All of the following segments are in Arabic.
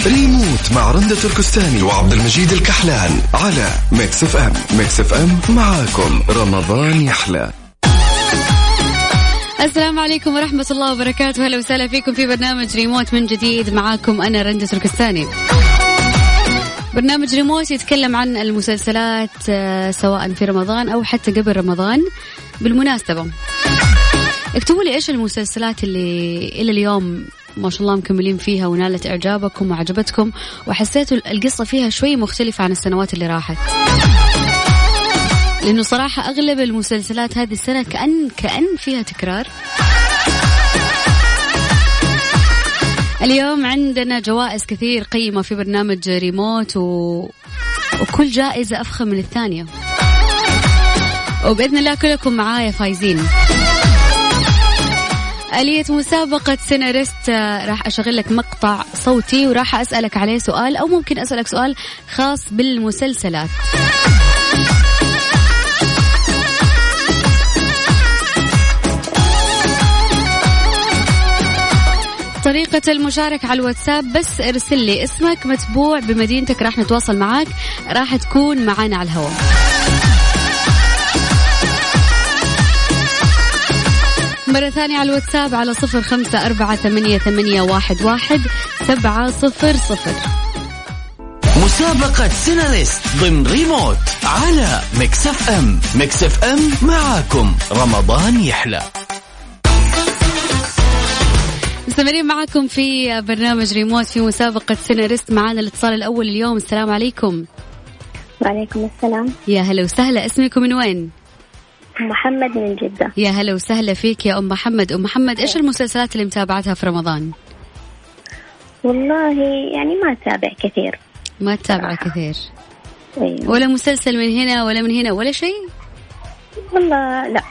ريموت مع رندة تركستاني وعبد المجيد الكحلان على Mix FM. Mix FM معاكم. رمضان يحلى. السلام عليكم ورحمة الله وبركاته. هلا وسهلا فيكم في برنامج ريموت من جديد. معاكم أنا رندة تركستاني. برنامج ريموت يتكلم عن المسلسلات آه، سواء في رمضان أو حتى قبل رمضان بالمناسبة. اكتبوا لي إيش المسلسلات اللي إلى اليوم ما شاء الله مكملين فيها ونالت إعجابكم وعجبتكم وحسيتوا القصة فيها شوي مختلفة عن السنوات اللي راحت. لأنه صراحة أغلب المسلسلات هذه السنة كان كأن فيها تكرار. اليوم عندنا جوائز كثير قيمة في برنامج ريموت و... وكل جائزة أفخم من الثانية. وبإذن الله كلكم معايا فايزين. آلية مسابقة سيناريست راح أشغل لك مقطع صوتي وراح أسألك عليه سؤال أو ممكن أسألك سؤال خاص بالمسلسلات. طريقة المشاركة على الواتساب بس ارسل لي اسمك متبوع بمدينتك راح نتواصل معاك راح تكون معانا على الهواء. مرة ثانية على الواتساب على صفر خمسة أربعة ثمانية, ثمانية واحد, واحد سبعة صفر صفر. مسابقة سيناريست ضمن ريموت على Mix FM. Mix FM معاكم. رمضان يحلى. مستمرين معكم في برنامج ريموت في مسابقة سيناريست معانا الاتصال الأول اليوم. السلام عليكم. وعليكم السلام. يا هلا وسهلا. اسمكم من وين؟ محمد من جدة. يا هلا وسهلا فيك يا أم محمد. أم محمد إيش المسلسلات اللي متابعتها في رمضان؟ والله يعني ما أتابع كثير. ما تتابع كثير. أيوة. ولا مسلسل من هنا ولا من هنا ولا شيء؟ والله لا.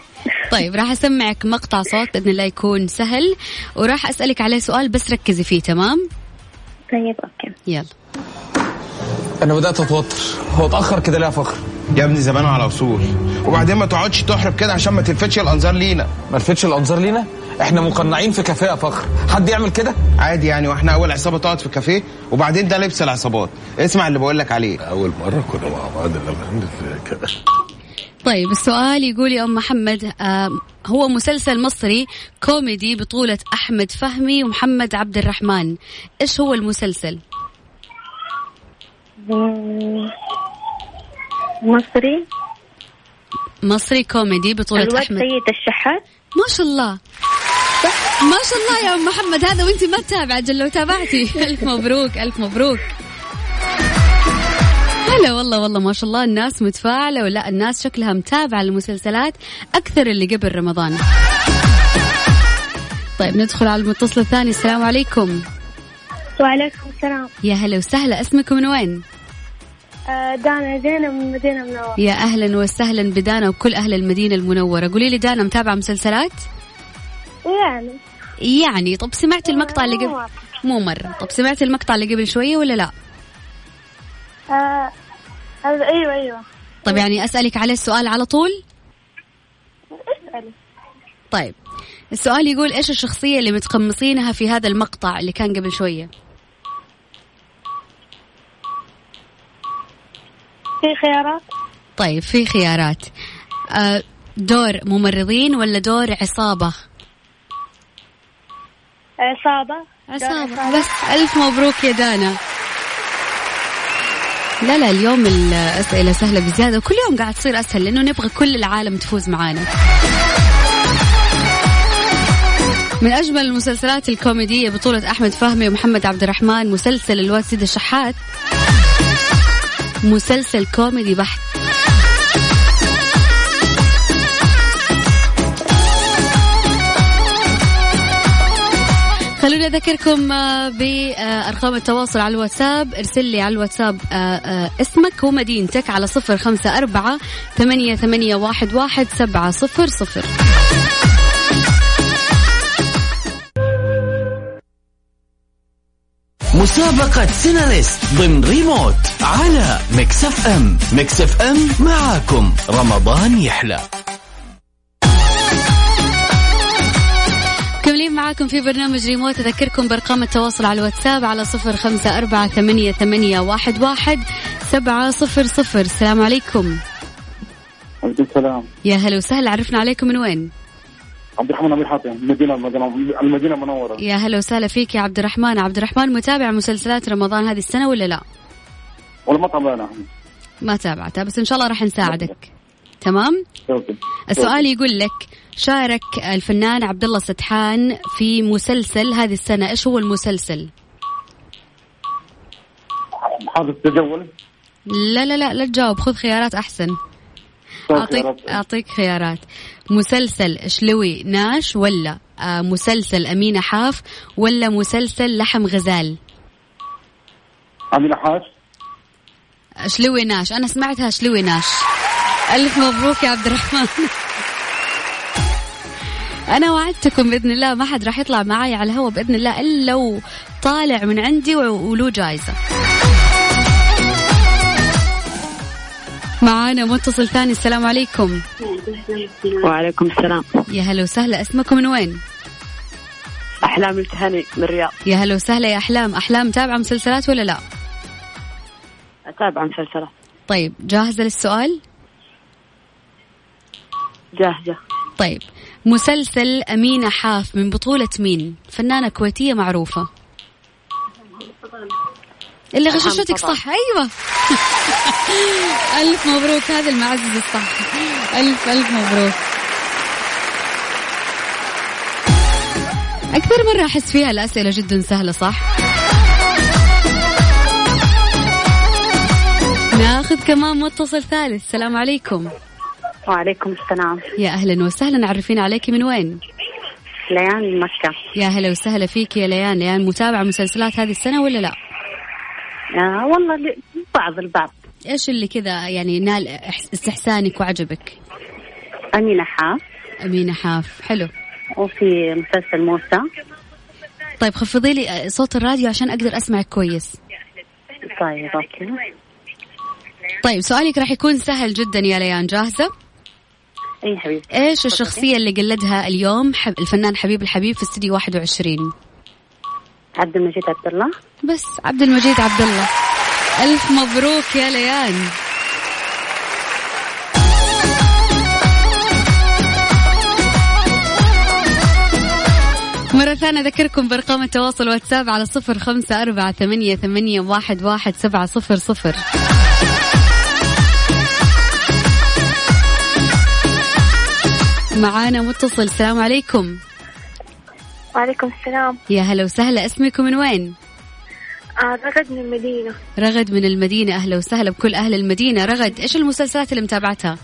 طيب راح أسمعك مقطع صوت بإذن الله يكون سهل وراح أسألك عليه سؤال بس ركزي فيه تمام؟ طيب أوكي. يلا. أنا بدأت أتوتر. هو اتاخر كده ليه يا فخر؟ يا ابني زمانه على وصول. وبعدين ما تقعدش تحرب كده عشان ما تلفتش الأنظار لينا. ما لفتش الأنظار لينا؟ إحنا مقنعين في كافيه يا فخر. حد يعمل كده؟ عادي يعني وإحنا أول عصابة تقعد في كافيه وبعدين ده لبس العصابات. اسمع اللي بقول لك عليه. أول مرة كنا مع بعض لما كده. طيب السؤال يقول يا أم محمد آه هو مسلسل مصري كوميدي بطولة أحمد فهمي ومحمد عبد الرحمن. إيش هو المسلسل؟ مصري؟ مصري كوميدي بطولة الواد أحمد. سيد الشحات؟ ما شاء الله. ما شاء الله يا أم محمد هذا وأنت ما تتابع جل لو تابعتي. ألف مبروك ألف مبروك. هلا والله والله ما شاء الله الناس متفاعلة ولا الناس شكلها متابعة المسلسلات أكثر اللي قبل رمضان. طيب ندخل على المتصل الثاني. السلام عليكم. وعليكم السلام. يا هلا وسهلا اسمكم من وين؟ آه، دانا زينة من مدينة منورة. يا أهلا وسهلا بدانا وكل أهل المدينة المنورة. قولي لي دانا متابعة مسلسلات؟ يعني. يعني طب سمعتي المقطع اللي قبل؟ مو مرة. طب سمعتي المقطع اللي قبل شوية ولا لا؟ آه، هذا أيوة أيوة. طب يعني أسألك عليه السؤال على طول؟ اسألي. طيب. السؤال يقول إيش الشخصية اللي متقمصينها في هذا المقطع اللي كان قبل شوية؟ في خيارات؟ طيب في خيارات. آه، دور ممرضين ولا دور عصابة؟ عصابة. عصابة. بس ألف مبروك يا دانا. لا لا اليوم الأسئلة سهلة بزيادة وكل يوم قاعد تصير أسهل لأنه نبغى كل العالم تفوز معانا. من أجمل المسلسلات الكوميدية بطولة أحمد فهمي ومحمد عبد الرحمن مسلسل الواد سيد الشحات. مسلسل كوميدي بحت. خلوني أذكركم آه، بأرقام التواصل على الواتساب. ارسل لي على الواتساب آه، آه، اسمك ومدينتك على صفر خمسة أربعة ثمانية, ثمانية واحد, واحد سبعة صفر صفر. مسابقة سيناريست ضمن ريموت على Mix FM. Mix FM معاكم. رمضان يحلى. مكملين معاكم في برنامج ريموت. أذكركم بأرقام التواصل على الواتساب على صفر خمسة أربعة ثمانية, ثمانية واحد, واحد سبعة صفر صفر. السلام عليكم. عليكم السلام. يا هلا وسهلا. عرفنا عليكم من وين؟ عبد الرحمن أبي حاتم المدينة المدينة المنوره يا هلا وسهلا فيك يا عبد الرحمن. عبد الرحمن متابع مسلسلات رمضان هذه السنة ولا لا؟ والله ما تابعنا. ما تابعتها بس إن شاء الله راح نساعدك. تمام؟ أوكي. السؤال يقول لك شارك الفنان عبد الله ستحان في مسلسل هذه السنة. إيش هو المسلسل؟ حافظ تجول لا لا لا لا تجاوب خذ خيارات أحسن. اعطيك أعطيك خيارات. مسلسل شلوي ناش ولا آه مسلسل أمينة حاف ولا مسلسل لحم غزال؟ أمينة حاف؟ شلوي ناش. أنا سمعتها شلوي ناش. ألف مبروك يا عبد الرحمن. أنا وعدتكم بإذن الله ما حد راح يطلع معي على الهواء بإذن الله إلا لو طالع من عندي وله جايزة. معانا متصل ثاني. السلام عليكم. وعليكم السلام. يا هلا وسهلا. اسمكم من وين؟ أحلام التهاني من الرياض. يا هلا وسهلا يا أحلام. أحلام متابعه مسلسلات ولا لا؟ أتابع مسلسلات. طيب جاهزة للسؤال؟ جاهزة. طيب مسلسل أمينة حاف من بطولة مين؟ فنانة كويتية معروفة. اللي غششتك صح. أيوة. ألف مبروك. هذا المعزز الصح. ألف ألف مبروك. أكثر مرة أحس فيها الأسئلة جدا سهلة صح؟ ناخذ كمان متصل ثالث. السلام عليكم. وعليكم السلام. يا أهلا وسهلا. عرفين عليكي من وين؟ ليان من مكة. يا هلا وسهلا فيك يا ليان. ليان متابعة مسلسلات هذه السنة ولا لا؟ آه والله بعض البعض. إيش اللي كذا يعني نال استحسانك وعجبك؟ أمينة حاف. أمينة حاف. حلو. وفي مسلسل موسى. طيب خفضي لي صوت الراديو عشان أقدر أسمعك كويس. طيب أوكي. طيب سؤالك راح يكون سهل جدا يا ليان. جاهزة؟ أي حبيبي إيش الشخصية اللي قلدها اليوم حب الفنان حبيب الحبيب في استديو 21 عبد المجيد عبد الله بس عبد المجيد عبد الله ألف مبروك يا ليان. مرة ثانية أذكركم بأرقام التواصل واتساب على صفر خمسة أربعة ثمانية, ثمانية واحد, واحد سبعة صفر صفر. معانا متصل السلام عليكم. وعليكم السلام. يا هلا وسهلا. اسمكم من وين؟ آه رغد من المدينة. رغد من المدينة. أهلا وسهلا بكل أهل المدينة. رغد إيش المسلسلات اللي متابعتها؟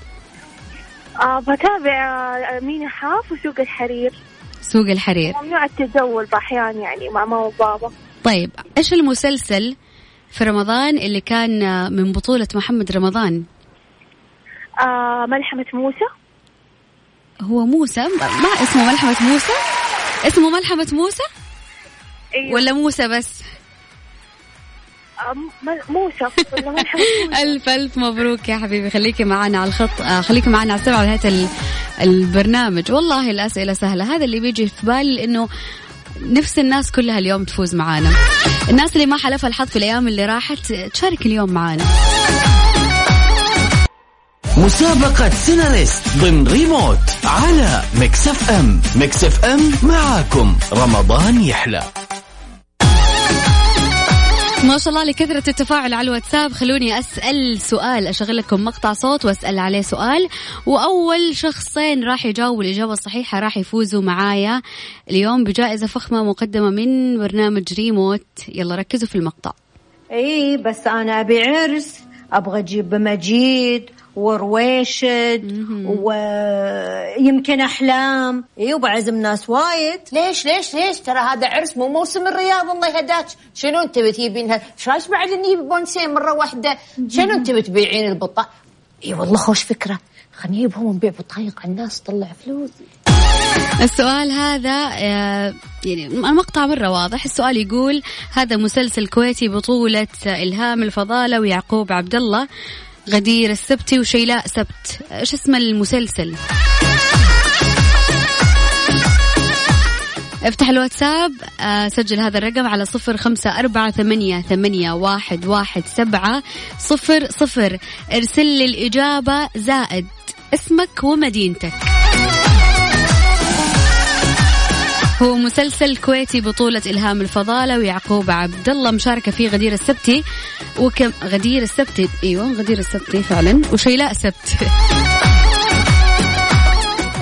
آه بتابع آه، أمينة حاف وسوق الحرير. سوق الحرير. ممنوع التزول بأحيان يعني مع ماما وبابا. طيب إيش المسلسل في رمضان اللي كان من بطولة محمد رمضان؟ آه ملحمة موسى. هو موسى؟ ما اسمه ملحمة موسى؟ اسمه ملحمة موسى؟ أيوة. ولا موسى بس؟ موسى. ألف ألف مبروك يا حبيبي. خليكي معنا على الخط آه خليكي معنا على السبعة نهاية ال- البرنامج. والله الأسئلة سهلة. هذا اللي بيجي في بالي إنه نفس الناس كلها اليوم تفوز معانا. الناس اللي ما حلفها الحظ في الأيام اللي راحت تشارك اليوم معانا. مسابقة سيناريست ضمن ريموت على Mix FM. Mix FM معاكم. رمضان يحلى. ما شاء الله لكثرة التفاعل على الواتساب. خلوني أسأل سؤال. أشغل لكم مقطع صوت وأسأل عليه سؤال. وأول شخصين راح يجاوبوا الإجابة الصحيحة راح يفوزوا معايا اليوم بجائزة فخمة مقدمة من برنامج ريموت. يلا ركزوا في المقطع. اي بس أنا ابي عرس أبغى أجيب مجيد. ورويشد ويمكن أحلام. اي وبعزم ناس وايد. ليش ليش ليش؟ ترى هذا عرس مو موسم الرياض الله يهداك شنو انت بتجيبينها إيش رايك بعد نجيب بيونسيه مرة واحدة؟ شنو انت بتبيعين البطة؟ إي والله خوش فكرة. خلينا نجيبهم ونبيع بطايق على الناس طلع فلوس. السؤال هذا آه، يعني المقطع مرة واضح. السؤال يقول هذا مسلسل كويتي بطولة إلهام الفضالة ويعقوب عبد الله غدير السبتي وشيلاء سبت. إيش اسم المسلسل؟ افتح الواتساب آه، سجل هذا الرقم على صفر خمسة أربعة ثمانية, ثمانية واحد, واحد سبعة صفر صفر. ارسل لي الإجابة زائد اسمك ومدينتك. هو مسلسل كويتي بطولة إلهام الفضالة ويعقوب عبد الله مشاركة فيه غدير السبتي. وكم غدير السبتي. أيوه غدير السبتي فعلا. وشيلاء سبت.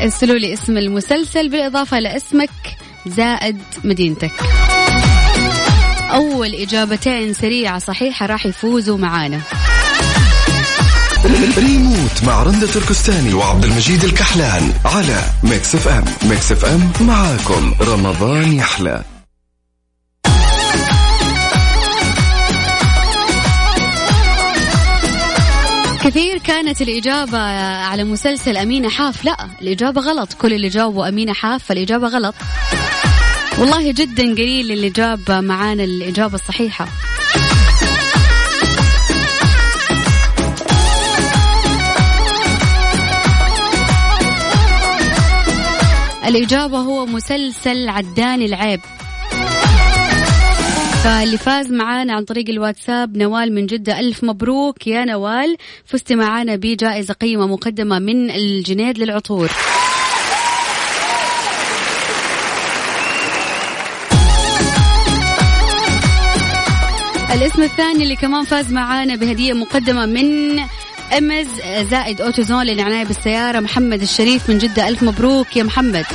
ارسلوا لي اسم المسلسل بالإضافة لاسمك زائد مدينتك. أول إجابتين سريعة صحيحة راح يفوزوا معانا. ريموت مع رندة تركستاني وعبد المجيد الكحلان على Mix FM. Mix FM معاكم. رمضان يحلى. كثير كانت الإجابة على مسلسل أمينة حاف. لا الإجابة غلط. كل اللي جاوبوا أمينة حاف فالإجابة غلط. والله جدا قليل اللي جاب معانا الإجابة الصحيحة. الإجابة هو مسلسل عدان العيب. فاللي فاز معانا عن طريق الواتساب نوال من جدة ألف مبروك يا نوال. فزت معانا بجائزة قيمة مقدمة من الجنيد للعطور. الاسم الثاني اللي كمان فاز معانا بهدية مقدمة من امز زائد أوتوزون للعناية بالسيارة. محمد الشريف من جدة ألف مبروك يا محمد.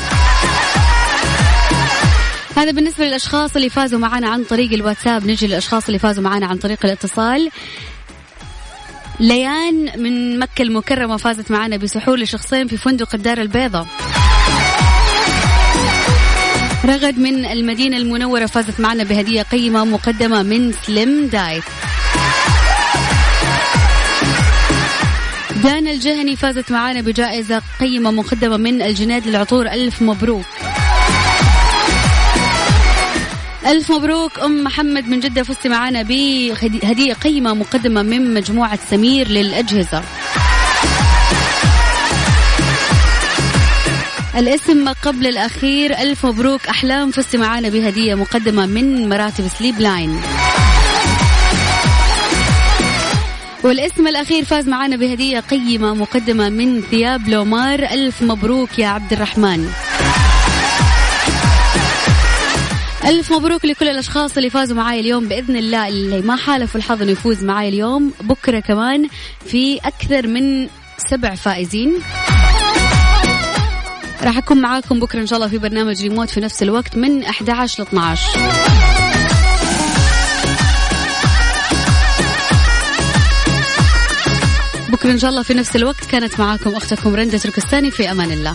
هذا بالنسبة للأشخاص اللي فازوا معنا عن طريق الواتساب. نجي للأشخاص اللي فازوا معنا عن طريق الاتصال. ليان من مكة المكرمة فازت معنا بسحور لشخصين في فندق الدار البيضاء. رغد من المدينة المنورة فازت معنا بهدية قيمة مقدمة من سليم دايت دانا الجهني فازت معنا بجائزة قيمة مقدمة من الجناد للعطور. ألف مبروك. ألف مبروك. أم محمد من جدة فزت معنا بهدية قيمة مقدمة من مجموعة سمير للأجهزة. الاسم قبل الأخير. ألف مبروك. أحلام فزت معنا بهدية مقدمة من مراتب سليب لاين. والاسم الأخير فاز معنا بهدية قيمة مقدمة من ثياب لومار ألف مبروك يا عبد الرحمن. ألف مبروك لكل الأشخاص اللي فازوا معاي اليوم بإذن الله. اللي ما حالفوا الحظ إنه يفوز معاي اليوم بكرة كمان في أكثر من سبع فائزين. راح أكون معاكم بكرة إن شاء الله في برنامج ريموت في نفس الوقت من 11 ل 12 بكرة إن شاء الله في نفس الوقت كانت معاكم أختكم رندة تركستاني في أمان الله